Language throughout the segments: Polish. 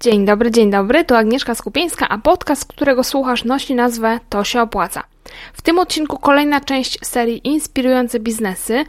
Dzień dobry, dzień dobry, tu Agnieszka Skupieńska, a podcast, którego słuchasz, nosi nazwę To się opłaca. W tym odcinku kolejna część serii Inspirujące biznesy,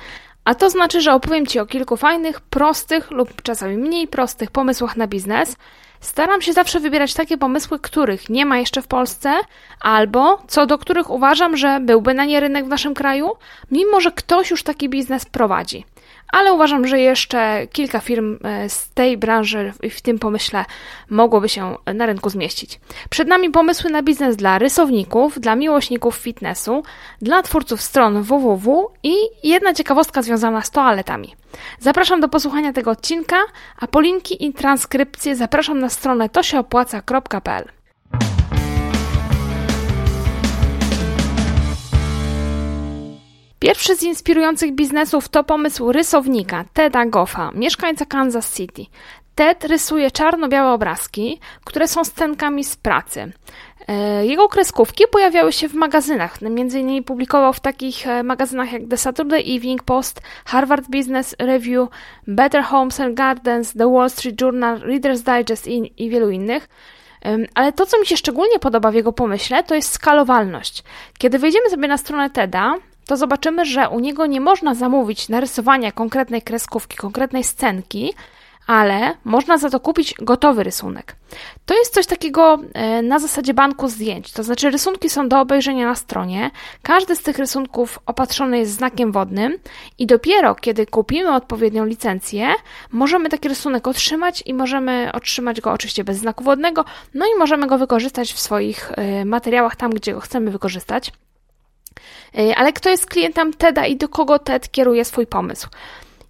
a to znaczy, że opowiem Ci o kilku fajnych, prostych lub czasami mniej prostych pomysłach na biznes. Staram się zawsze wybierać takie pomysły, których nie ma jeszcze w Polsce, albo co do których uważam, że byłby na nie rynek w naszym kraju, mimo że ktoś już taki biznes prowadzi ale uważam, że jeszcze kilka firm e, z tej branży w tym pomyśle mogłoby się na rynku zmieścić. Przed nami pomysły na biznes dla rysowników, dla miłośników fitnessu, dla twórców stron www i jedna ciekawostka związana z toaletami. Zapraszam do posłuchania tego odcinka, a po linki i transkrypcję zapraszam na stronę tosieopłaca.pl. Pierwszy z inspirujących biznesów to pomysł rysownika Teda Goffa, mieszkańca Kansas City. Ted rysuje czarno-białe obrazki, które są scenkami z pracy. E, jego kreskówki pojawiały się w magazynach. Innymi publikował w takich e, magazynach jak The Saturday Evening Post, Harvard Business Review, Better Homes and Gardens, The Wall Street Journal, Reader's Digest i, i wielu innych. Ale to, co mi się szczególnie podoba w jego pomyśle, to jest skalowalność. Kiedy wejdziemy sobie na stronę TEDa, to zobaczymy, że u niego nie można zamówić narysowania konkretnej kreskówki, konkretnej scenki, ale można za to kupić gotowy rysunek. To jest coś takiego e, na zasadzie banku zdjęć, to znaczy rysunki są do obejrzenia na stronie, każdy z tych rysunków opatrzony jest znakiem wodnym i dopiero kiedy kupimy odpowiednią licencję, możemy taki rysunek otrzymać i możemy otrzymać go oczywiście bez znaku wodnego, no i możemy go wykorzystać w swoich e, materiałach tam, gdzie go chcemy wykorzystać. E, ale kto jest klientem TEDa i do kogo TED kieruje swój pomysł?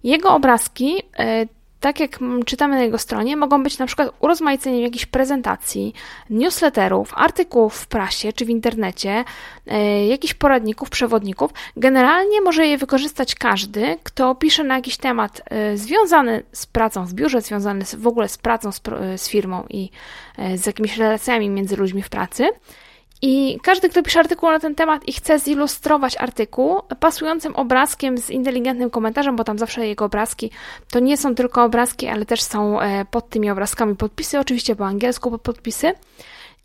Jego obrazki, e, tak jak czytamy na jego stronie, mogą być na przykład urozmaiceniem jakichś prezentacji, newsletterów, artykułów w prasie czy w internecie, e, jakichś poradników, przewodników. Generalnie może je wykorzystać każdy, kto pisze na jakiś temat związany z pracą w biurze, związany w ogóle z pracą z, z firmą i z jakimiś relacjami między ludźmi w pracy. I każdy, kto pisze artykuł na ten temat i chce zilustrować artykuł pasującym obrazkiem z inteligentnym komentarzem, bo tam zawsze jego obrazki to nie są tylko obrazki, ale też są e, pod tymi obrazkami podpisy, oczywiście po angielsku podpisy.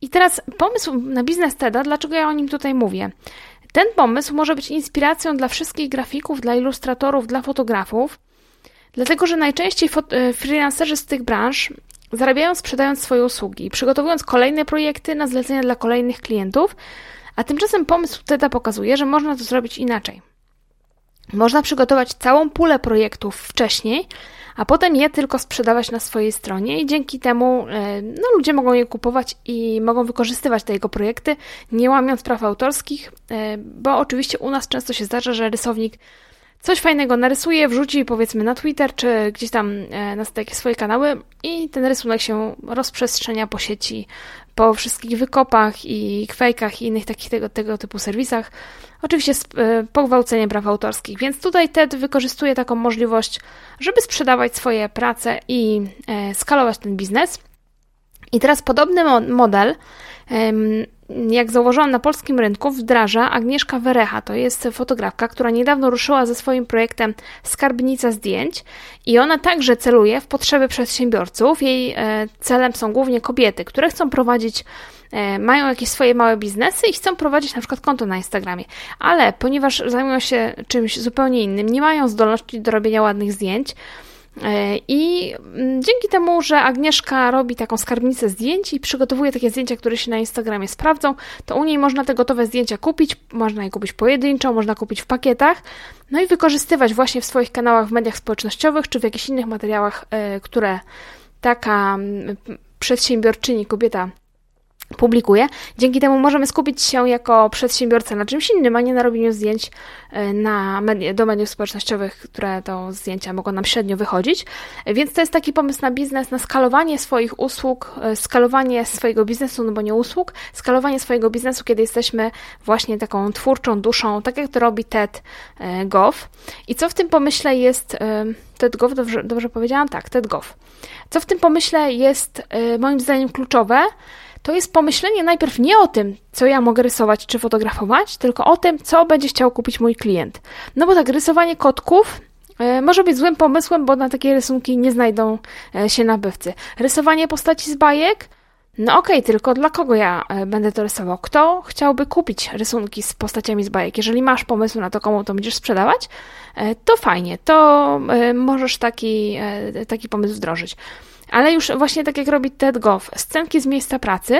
I teraz pomysł na biznes TEDa, dlaczego ja o nim tutaj mówię? Ten pomysł może być inspiracją dla wszystkich grafików, dla ilustratorów, dla fotografów, dlatego że najczęściej e, freelancerzy z tych branż zarabiają sprzedając swoje usługi, przygotowując kolejne projekty na zlecenia dla kolejnych klientów, a tymczasem pomysł TEDa pokazuje, że można to zrobić inaczej. Można przygotować całą pulę projektów wcześniej, a potem je tylko sprzedawać na swojej stronie i dzięki temu e, no, ludzie mogą je kupować i mogą wykorzystywać te jego projekty, nie łamiąc praw autorskich, e, bo oczywiście u nas często się zdarza, że rysownik coś fajnego narysuje, wrzuci powiedzmy na Twitter czy gdzieś tam e, na takie swoje kanały i ten rysunek się rozprzestrzenia po sieci, po wszystkich wykopach i kwejkach i innych takich tego, tego typu serwisach. Oczywiście z e, pogwałceniem praw autorskich, więc tutaj TED wykorzystuje taką możliwość, żeby sprzedawać swoje prace i e, skalować ten biznes. I teraz podobny model jak zauważyłam, na polskim rynku wdraża Agnieszka Werecha. To jest fotografka, która niedawno ruszyła ze swoim projektem Skarbnica Zdjęć i ona także celuje w potrzeby przedsiębiorców. Jej e, celem są głównie kobiety, które chcą prowadzić e, mają jakieś swoje małe biznesy i chcą prowadzić na przykład konto na Instagramie, ale ponieważ zajmują się czymś zupełnie innym, nie mają zdolności do robienia ładnych zdjęć, I mm, dzięki temu, że Agnieszka robi taką skarbnicę zdjęć i przygotowuje takie zdjęcia, które się na Instagramie sprawdzą, to u niej można te gotowe zdjęcia kupić, można je kupić pojedynczo, można kupić w pakietach, no i wykorzystywać właśnie w swoich kanałach w mediach społecznościowych czy w jakichś innych materiałach, e, które taka mm, przedsiębiorczyni, kobieta publikuje. Dzięki temu możemy skupić się jako przedsiębiorca na czymś innym, a nie na robieniu zdjęć e, na medie, do mediów społecznościowych, które to zdjęcia mogą nam średnio wychodzić. Więc to jest taki pomysł na biznes, na skalowanie swoich usług, e, skalowanie swojego biznesu, no bo nie usług, skalowanie swojego biznesu, kiedy jesteśmy właśnie taką twórczą duszą, tak jak to robi TED e, Goff. I co w tym pomyśle jest... TED Goff, dobrze, dobrze powiedziałam? Tak, TED Goff. Co w tym pomyśle jest moim zdaniem kluczowe? To jest pomyślenie najpierw nie o tym, co ja mogę rysować czy fotografować, tylko o tym, co będzie chciał kupić mój klient. No bo tak, rysowanie kotków e, może być złym pomysłem, bo na takie rysunki nie znajdą e, się nabywcy. Rysowanie postaci z bajek? No okej, okay, tylko dla kogo ja e, będę to rysował? Kto chciałby kupić rysunki z postaciami z bajek? Jeżeli masz pomysł na to, komu to będziesz sprzedawać, to fajnie, to możesz taki, taki pomysł wdrożyć. Ale już właśnie tak jak robi Ted Goff, scenki z miejsca pracy,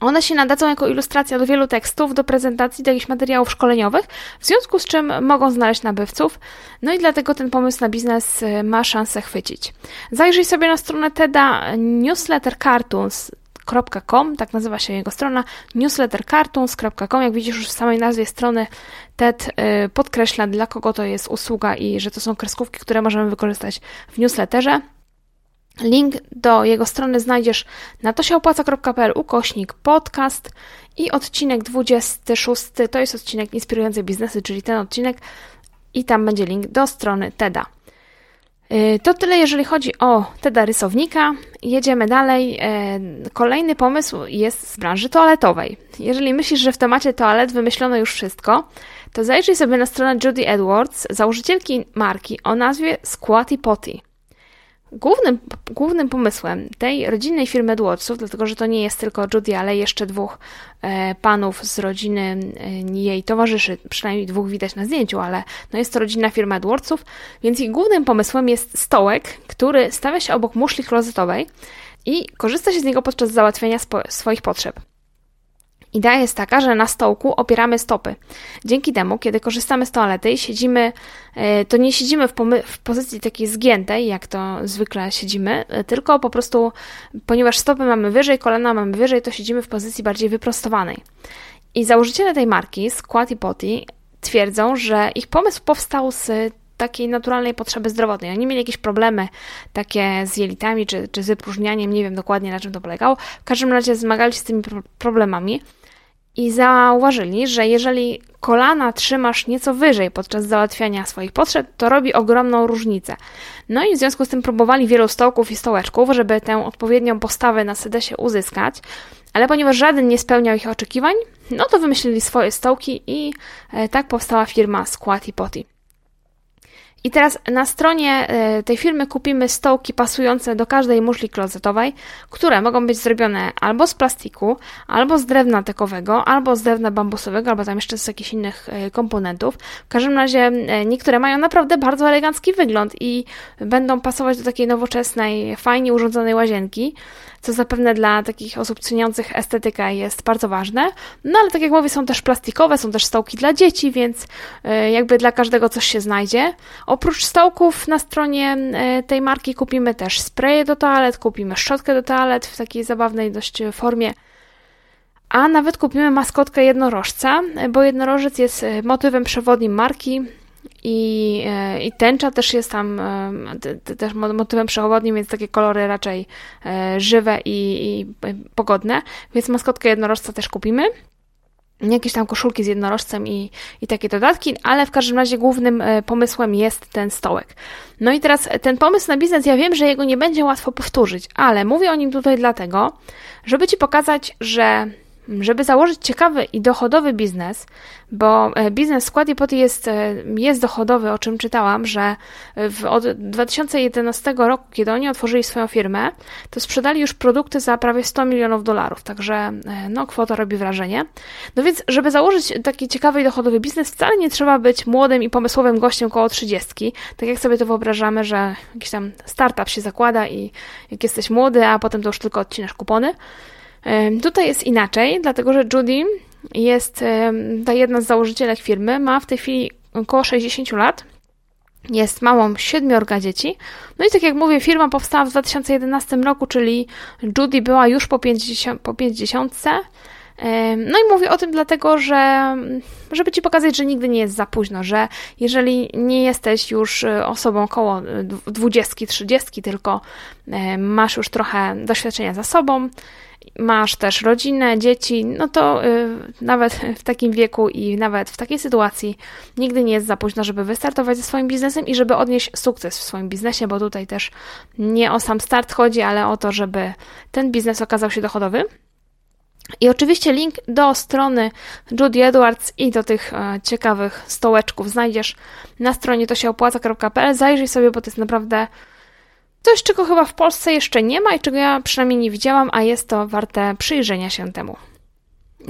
one się nadadzą jako ilustracja do wielu tekstów, do prezentacji, do jakichś materiałów szkoleniowych, w związku z czym mogą znaleźć nabywców, no i dlatego ten pomysł na biznes y, ma szansę chwycić. Zajrzyj sobie na stronę TEDa newslettercartoons.com, tak nazywa się jego strona, newslettercartoons.com. Jak widzisz już w samej nazwie strony, TED y, podkreśla, dla kogo to jest usługa i że to są kreskówki, które możemy wykorzystać w newsletterze. Link do jego strony znajdziesz na tosiaopłaca.pl ukośnik podcast i odcinek 26 to jest odcinek Inspirujące biznesy, czyli ten odcinek i tam będzie link do strony TEDa. Y, to tyle, jeżeli chodzi o TEDa rysownika. Jedziemy dalej. Y, kolejny pomysł jest z branży toaletowej. Jeżeli myślisz, że w temacie toalet wymyślono już wszystko, to zajrzyj sobie na stronę Judy Edwards, założycielki marki o nazwie Squatty Potty. Głównym, głównym pomysłem tej rodzinnej firmy Edwardsów, dlatego że to nie jest tylko Judy, ale jeszcze dwóch e, panów z rodziny e, jej towarzyszy, przynajmniej dwóch widać na zdjęciu, ale no jest to rodzinna firma Edwardsów, więc ich głównym pomysłem jest stołek, który stawia się obok muszli klozetowej i korzysta się z niego podczas załatwiania swoich potrzeb. Idea jest taka, że na stołku opieramy stopy. Dzięki temu, kiedy korzystamy z toalety i siedzimy, e, to nie siedzimy w, w, pozycji takiej zgiętej, jak to zwykle siedzimy, e, tylko po prostu, ponieważ stopy mamy wyżej, kolana mamy wyżej, to siedzimy w pozycji bardziej wyprostowanej. I założyciele tej marki, Squat i Potty, twierdzą, że ich pomysł powstał z takiej naturalnej potrzeby zdrowotnej. Oni mieli jakieś problemy takie z jelitami czy, czy z wypróżnianiem, nie wiem dokładnie na czym to polegało. W każdym razie zmagali się z tymi problemami i zauważyli, że jeżeli kolana trzymasz nieco wyżej podczas załatwiania swoich potrzeb, to robi ogromną różnicę. No i w związku z tym próbowali wielu stołków i stołeczków, żeby tę odpowiednią postawę na sedesie uzyskać, ale ponieważ żaden nie spełniał ich oczekiwań, no to wymyślili swoje stołki i e, tak powstała firma Squatty Potty. I teraz na stronie e, tej firmy kupimy stołki pasujące do każdej muszli klozetowej, które mogą być zrobione albo z plastiku, albo z drewna tekowego, albo z drewna bambusowego, albo tam jeszcze z jakichś innych e, komponentów. W każdym razie e, niektóre mają naprawdę bardzo elegancki wygląd i będą pasować do takiej nowoczesnej, fajnie urządzonej łazienki co zapewne dla takich osób ceniących estetykę jest bardzo ważne. No ale tak jak mówię, są też plastikowe, są też stołki dla dzieci, więc jakby dla każdego coś się znajdzie. Oprócz stołków na stronie e, tej marki kupimy też spreje do toalet, kupimy szczotkę do toalet w takiej zabawnej dość formie. A nawet kupimy maskotkę jednorożca, bo jednorożec jest e, motywem przewodnim marki i, e, i tęcza też jest tam e, też motywem przewodnim, więc takie kolory raczej e, żywe i, i pogodne, więc maskotkę jednorożca też kupimy jakieś tam koszulki z jednorożcem i, i takie dodatki, ale w każdym razie głównym pomysłem jest ten stołek. No i teraz ten pomysł na biznes, ja wiem, że jego nie będzie łatwo powtórzyć, ale mówię o nim tutaj dlatego, żeby Ci pokazać, że żeby założyć ciekawy i dochodowy biznes, bo e, biznes Skład Poty jest, e, jest dochodowy, o czym czytałam, że w, od 2011 roku, kiedy oni otworzyli swoją firmę, to sprzedali już produkty za prawie 100 milionów dolarów, także e, no, kwota robi wrażenie. No więc, żeby założyć taki ciekawy i dochodowy biznes, wcale nie trzeba być młodym i pomysłowym gościem koło 30, tak jak sobie to wyobrażamy, że jakiś tam startup się zakłada i jak jesteś młody, a potem to już tylko odcinasz kupony. Tutaj jest inaczej, dlatego że Judy jest ta jedna z założycielek firmy, ma w tej chwili około 60 lat. Jest mamą siedmiorga dzieci. No i tak jak mówię, firma powstała w 2011 roku, czyli Judy była już po 50. Po 50 no i mówię o tym dlatego, że żeby Ci pokazać, że nigdy nie jest za późno, że jeżeli nie jesteś już e, osobą około 20-30, tylko e, masz już trochę doświadczenia za sobą, masz też rodzinę, dzieci, no to y, nawet w takim wieku i nawet w takiej sytuacji nigdy nie jest za późno, żeby wystartować ze swoim biznesem i żeby odnieść sukces w swoim biznesie, bo tutaj też nie o sam start chodzi, ale o to, żeby ten biznes okazał się dochodowy. I oczywiście link do strony Judy Edwards i do tych e, ciekawych stołeczków znajdziesz na stronie tosiaopłaca.pl. Zajrzyj sobie, bo to jest naprawdę coś, czego chyba w Polsce jeszcze nie ma i czego ja przynajmniej nie widziałam, a jest to warte przyjrzenia się temu.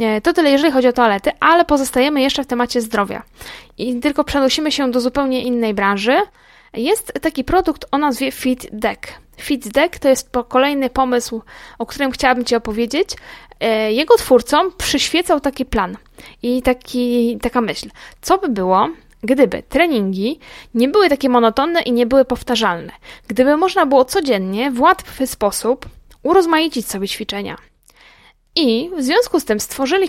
E, to tyle, jeżeli chodzi o toalety, ale pozostajemy jeszcze w temacie zdrowia. I tylko przenosimy się do zupełnie innej branży. Jest taki produkt o nazwie Fit Deck. Fit Deck to jest kolejny pomysł, o którym chciałabym Ci opowiedzieć. E, jego twórcom przyświecał taki plan i taki, taka myśl. Co by było, gdyby treningi nie były takie monotonne i nie były powtarzalne? Gdyby można było codziennie w łatwy sposób urozmaicić sobie ćwiczenia. I w związku z tym stworzyli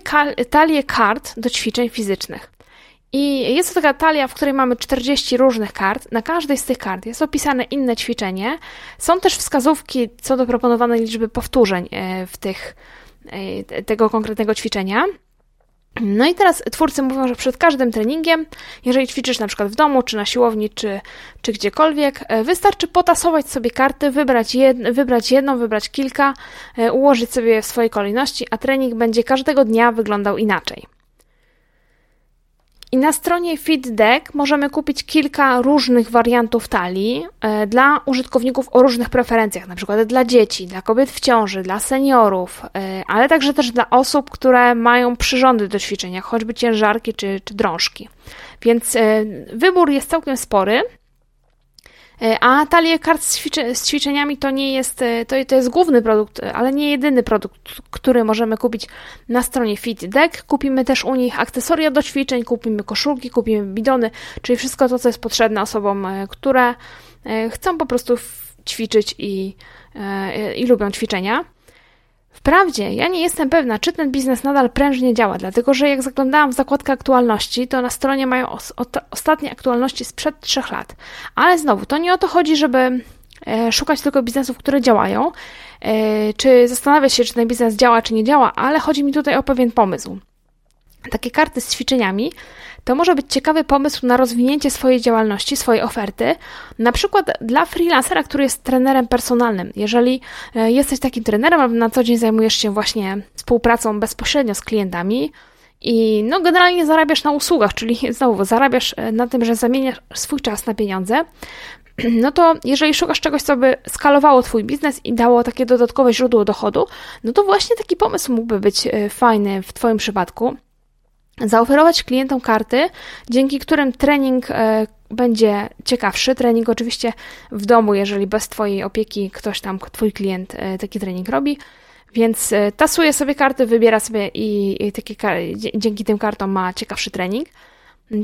talię kart do ćwiczeń fizycznych. I jest to taka talia, w której mamy 40 różnych kart. Na każdej z tych kart jest opisane inne ćwiczenie. Są też wskazówki co do proponowanej liczby powtórzeń e, w tych, e, tego konkretnego ćwiczenia. No i teraz twórcy mówią, że przed każdym treningiem, jeżeli ćwiczysz na przykład w domu, czy na siłowni, czy, czy gdziekolwiek, e, wystarczy potasować sobie karty, wybrać, jed, wybrać jedną, wybrać kilka, ułożyć sobie w swojej kolejności, a trening będzie każdego dnia wyglądał inaczej. I na stronie FitDeck możemy kupić kilka różnych wariantów talii e, dla użytkowników o różnych preferencjach, na przykład dla dzieci, dla kobiet w ciąży, dla seniorów, e, ale także też dla osób, które mają przyrządy do ćwiczenia, choćby ciężarki czy, czy drążki. Więc e, wybór jest całkiem spory. E, a talie kart z, z, ćwiczeniami to nie jest, e, to, to jest główny produkt, ale nie jedyny produkt, który możemy kupić na stronie FitDeck. Kupimy też u nich akcesoria do ćwiczeń, kupimy koszulki, kupimy bidony, czyli wszystko to, co jest potrzebne osobom, e, które chcą po prostu ćwiczyć i, i lubią ćwiczenia. Wprawdzie ja nie jestem pewna, czy ten biznes nadal prężnie działa, dlatego że jak zaglądałam w zakładkę aktualności, to na stronie mają os ostatnie aktualności sprzed trzech lat. Ale znowu, to nie o to chodzi, żeby e, szukać tylko biznesów, które działają, e, czy zastanawiać się, czy ten biznes działa, czy nie działa, ale chodzi mi tutaj o pewien pomysł. Takie karty z ćwiczeniami to może być ciekawy pomysł na rozwinięcie swojej działalności, swojej oferty, na przykład dla freelancera, który jest trenerem personalnym. Jeżeli e, jesteś takim trenerem, albo na co dzień zajmujesz się właśnie współpracą bezpośrednio z klientami, i no, generalnie zarabiasz na usługach, czyli znowu zarabiasz e, na tym, że zamieniasz swój czas na pieniądze. No to jeżeli szukasz czegoś, co by skalowało Twój biznes i dało takie dodatkowe źródło dochodu, no to właśnie taki pomysł mógłby być e, fajny w Twoim przypadku zaoferować klientom karty, dzięki którym trening e, będzie ciekawszy. Trening oczywiście w domu, jeżeli bez Twojej opieki ktoś tam, Twój klient e, taki trening robi. Więc e, tasuje sobie karty, wybiera sobie i, i takie, dzięki tym kartom ma ciekawszy trening.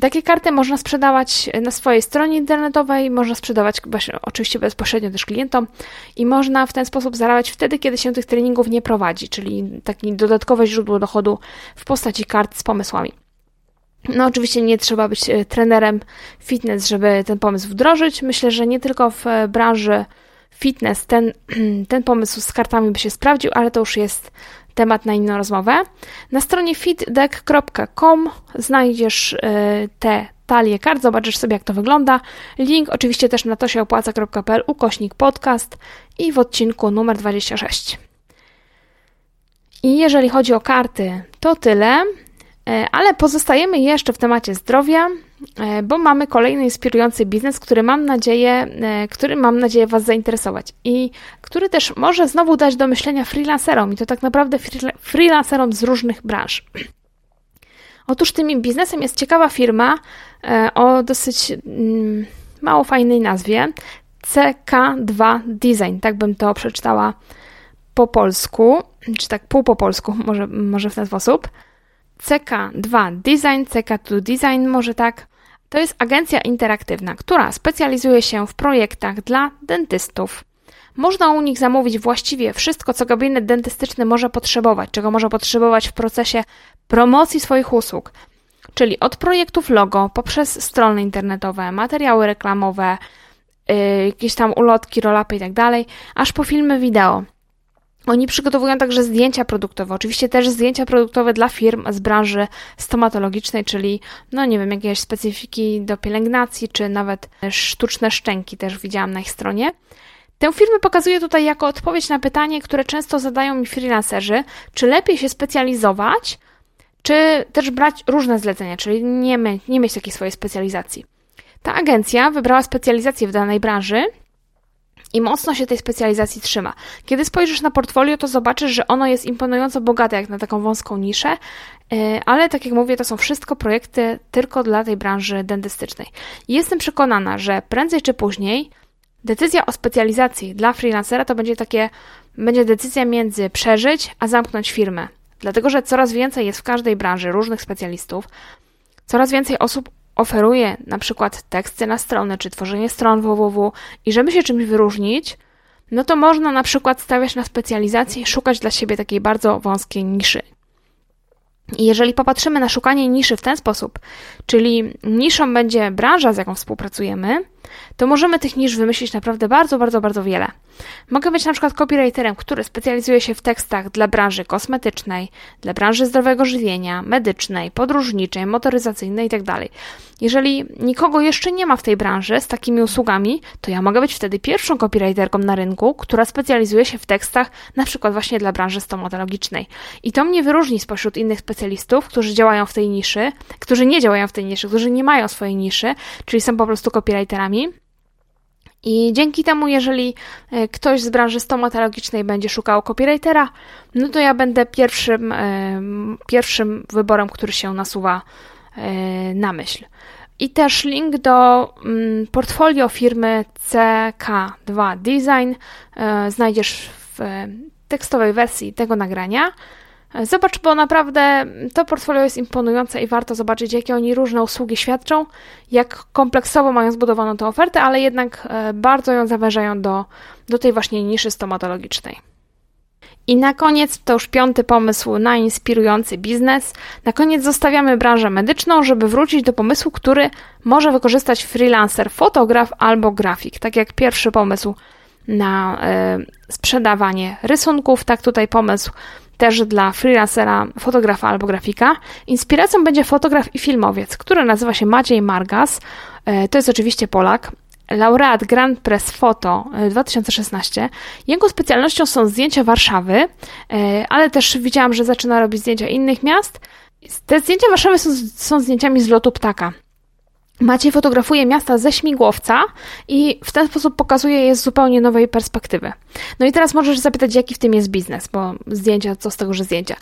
Takie karty można sprzedawać na swojej stronie internetowej, można sprzedawać oczywiście bezpośrednio też klientom i można w ten sposób zarabiać wtedy, kiedy się tych treningów nie prowadzi, czyli takie dodatkowe źródło dochodu w postaci kart z pomysłami. No, oczywiście nie trzeba być e, trenerem fitness, żeby ten pomysł wdrożyć. Myślę, że nie tylko w e, branży fitness ten, ten pomysł z kartami by się sprawdził, ale to już jest temat na inną rozmowę. Na stronie fitdeck.com znajdziesz e, te talie kart, zobaczysz sobie jak to wygląda. Link oczywiście też na tosiaopłaca.pl ukośnik podcast i w odcinku numer 26. I jeżeli chodzi o karty, to tyle. E, ale pozostajemy jeszcze w temacie zdrowia, e, bo mamy kolejny inspirujący biznes, który mam nadzieję, e, który mam nadzieję Was zainteresować i który też może znowu dać do myślenia freelancerom i to tak naprawdę freelancerom z różnych branż. Otóż tym biznesem jest ciekawa firma o dosyć mm, mało fajnej nazwie CK2 Design, tak bym to przeczytała po polsku, czy tak pół po polsku, może, może w ten sposób. CK2 Design, CK2 Design może tak. To jest agencja interaktywna, która specjalizuje się w projektach dla dentystów. Można u nich zamówić właściwie wszystko, co gabinet dentystyczny może potrzebować, czego może potrzebować w procesie promocji swoich usług. Czyli od projektów logo, poprzez strony internetowe, materiały reklamowe, yy, jakieś tam ulotki, rolapy i tak aż po filmy wideo. Oni przygotowują także zdjęcia produktowe, oczywiście też zdjęcia produktowe dla firm z branży stomatologicznej, czyli, no nie wiem, jakieś specyfiki do pielęgnacji, czy nawet sztuczne szczęki też widziałam na ich stronie. Tę firmę pokazuję tutaj jako odpowiedź na pytanie, które często zadają mi freelancerzy, czy lepiej się specjalizować, czy też brać różne zlecenia, czyli nie, nie mieć takiej swojej specjalizacji. Ta agencja wybrała specjalizację w danej branży i mocno się tej specjalizacji trzyma. Kiedy spojrzysz na portfolio, to zobaczysz, że ono jest imponująco bogate jak na taką wąską niszę, e, ale tak jak mówię, to są wszystko projekty tylko dla tej branży dentystycznej. Jestem przekonana, że prędzej czy później decyzja o specjalizacji dla freelancera to będzie takie, będzie decyzja między przeżyć, a zamknąć firmę. Dlatego, że coraz więcej jest w każdej branży różnych specjalistów, coraz więcej osób oferuje na przykład teksty na strony, czy tworzenie stron www i żeby się czymś wyróżnić, no to można na przykład stawiać na specjalizację i szukać dla siebie takiej bardzo wąskiej niszy. I jeżeli popatrzymy na szukanie niszy w ten sposób, czyli niszą będzie branża, z jaką współpracujemy, to możemy tych nisz wymyślić naprawdę bardzo, bardzo, bardzo wiele. Mogę być na przykład copywriterem, który specjalizuje się w tekstach dla branży kosmetycznej, dla branży zdrowego żywienia, medycznej, podróżniczej, motoryzacyjnej itd. Tak Jeżeli nikogo jeszcze nie ma w tej branży z takimi usługami, to ja mogę być wtedy pierwszą copywriterką na rynku, która specjalizuje się w tekstach na przykład właśnie dla branży stomatologicznej. I to mnie wyróżni spośród innych specjalistów, którzy działają w tej niszy, którzy nie działają w tej niszy, którzy nie mają swojej niszy, czyli są po prostu copywriterami. I dzięki temu, jeżeli e, ktoś z branży stomatologicznej będzie szukał copywritera, no to ja będę pierwszym, e, pierwszym wyborem, który się nasuwa e, na myśl. I też link do mm, portfolio firmy CK2 Design znajdziesz w tekstowej wersji tego nagrania. Zobacz, bo naprawdę to portfolio jest imponujące i warto zobaczyć, jakie oni różne usługi świadczą, jak kompleksowo mają zbudowaną tę ofertę, ale jednak e, bardzo ją zawężają do, do tej właśnie niszy stomatologicznej. I na koniec, to już piąty pomysł na inspirujący biznes. Na koniec zostawiamy branżę medyczną, żeby wrócić do pomysłu, który może wykorzystać freelancer, fotograf albo grafik. Tak jak pierwszy pomysł na y, sprzedawanie rysunków, tak tutaj pomysł też dla freelancera, fotografa albo grafika. Inspiracją będzie fotograf i filmowiec, który nazywa się Maciej Margas. E, to jest oczywiście Polak. Laureat Grand Press Photo 2016. E, Jego specjalnością są zdjęcia Warszawy, e, ale też widziałam, że zaczyna robić zdjęcia innych miast. Te zdjęcia Warszawy są, są zdjęciami z lotu ptaka. Maciej fotografuje miasta ze śmigłowca i w ten sposób pokazuje je z zupełnie nowej perspektywy. No i teraz możesz zapytać, jaki w tym jest biznes, bo zdjęcia, co z tego, że zdjęcia?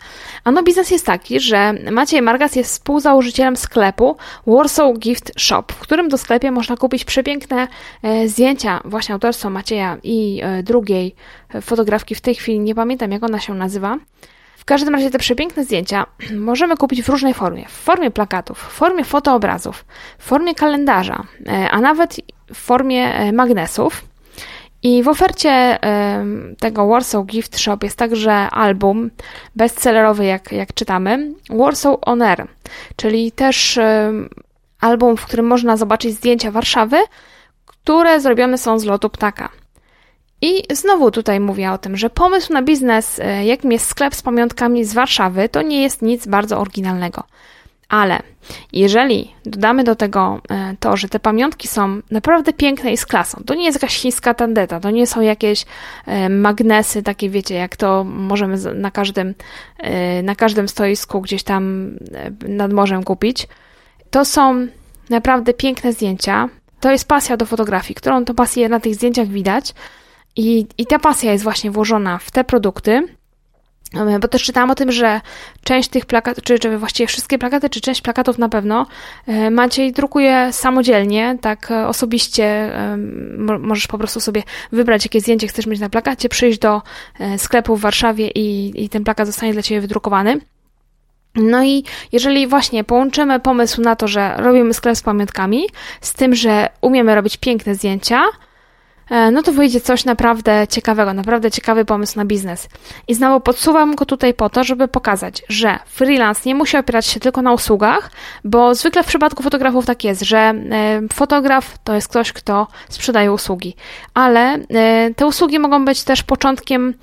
Ano biznes jest taki, że Maciej Margas jest współzałożycielem sklepu Warsaw Gift Shop, w którym do sklepie można kupić przepiękne e, zdjęcia właśnie autorstwa Macieja i e, drugiej e, fotografki, w tej chwili nie pamiętam jak ona się nazywa. Każdym razie te przepiękne zdjęcia możemy kupić w różnej formie. W formie plakatów, w formie fotoobrazów, w formie kalendarza, e, a nawet w formie e, magnesów. I w ofercie tego Warsaw Gift Shop jest także album bestsellerowy, jak, jak czytamy, Warsaw On Air, czyli też album, w którym można zobaczyć zdjęcia Warszawy, które zrobione są z lotu ptaka. I znowu tutaj mówię o tym, że pomysł na biznes, e, jakim jest sklep z pamiątkami z Warszawy, to nie jest nic bardzo oryginalnego. Ale jeżeli dodamy do tego e, to, że te pamiątki są naprawdę piękne i z klasą, to nie jest jakaś chińska tandeta, to nie są jakieś e, magnesy, takie wiecie, jak to możemy na każdym, na każdym stoisku gdzieś tam nad morzem kupić. To są naprawdę piękne zdjęcia. To jest pasja do fotografii, którą to pasję na tych zdjęciach widać. I, I ta pasja jest właśnie włożona w te produkty, e, bo też czytałam o tym, że część tych plakatów, czy, czy właściwie wszystkie plakaty, czy część plakatów na pewno e, Maciej drukuje samodzielnie, tak e, osobiście możesz po prostu sobie wybrać, jakie zdjęcie chcesz mieć na plakacie, przyjść do sklepu w Warszawie i, i ten plakat zostanie dla Ciebie wydrukowany. No i jeżeli właśnie połączymy pomysł na to, że robimy sklep z pamiątkami, z tym, że umiemy robić piękne zdjęcia, no to wyjdzie coś naprawdę ciekawego, naprawdę ciekawy pomysł na biznes. I znowu podsuwam go tutaj po to, żeby pokazać, że freelance nie musi opierać się tylko na usługach, bo zwykle w przypadku fotografów tak jest, że e, fotograf to jest ktoś, kto sprzedaje usługi, ale e, te usługi mogą być też początkiem e,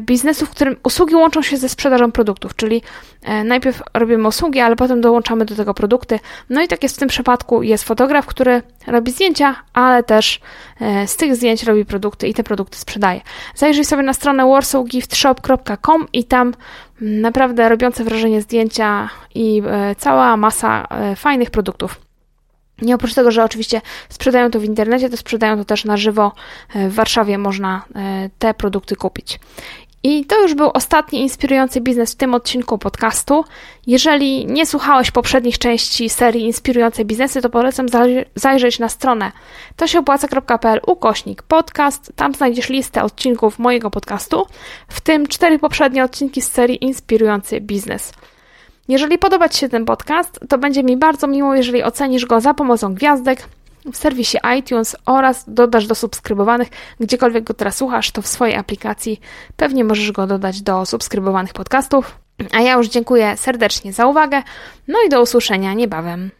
biznesu, w którym usługi łączą się ze sprzedażą produktów, czyli e, najpierw robimy usługi, ale potem dołączamy do tego produkty. No i tak jest w tym przypadku. Jest fotograf, który robi zdjęcia, ale też e, z tych zdjęć robi produkty i te produkty sprzedaje. Zajrzyj sobie na stronę warsawgiftshop.com i tam naprawdę robiące wrażenie zdjęcia i cała masa fajnych produktów. Nie oprócz tego, że oczywiście sprzedają to w internecie, to sprzedają to też na żywo. E, w Warszawie można e, te produkty kupić. I to już był ostatni inspirujący biznes w tym odcinku podcastu. Jeżeli nie słuchałeś poprzednich części serii Inspirujące biznesy, to polecam zajrzeć na stronę tosiopłaca.pl ukośnik podcast. Tam znajdziesz listę odcinków mojego podcastu, w tym cztery poprzednie odcinki z serii Inspirujący biznes. Jeżeli podoba Ci się ten podcast, to będzie mi bardzo miło, jeżeli ocenisz go za pomocą gwiazdek w serwisie iTunes oraz dodasz do subskrybowanych, gdziekolwiek go teraz słuchasz, to w swojej aplikacji pewnie możesz go dodać do subskrybowanych podcastów. A ja już dziękuję serdecznie za uwagę, no i do usłyszenia niebawem.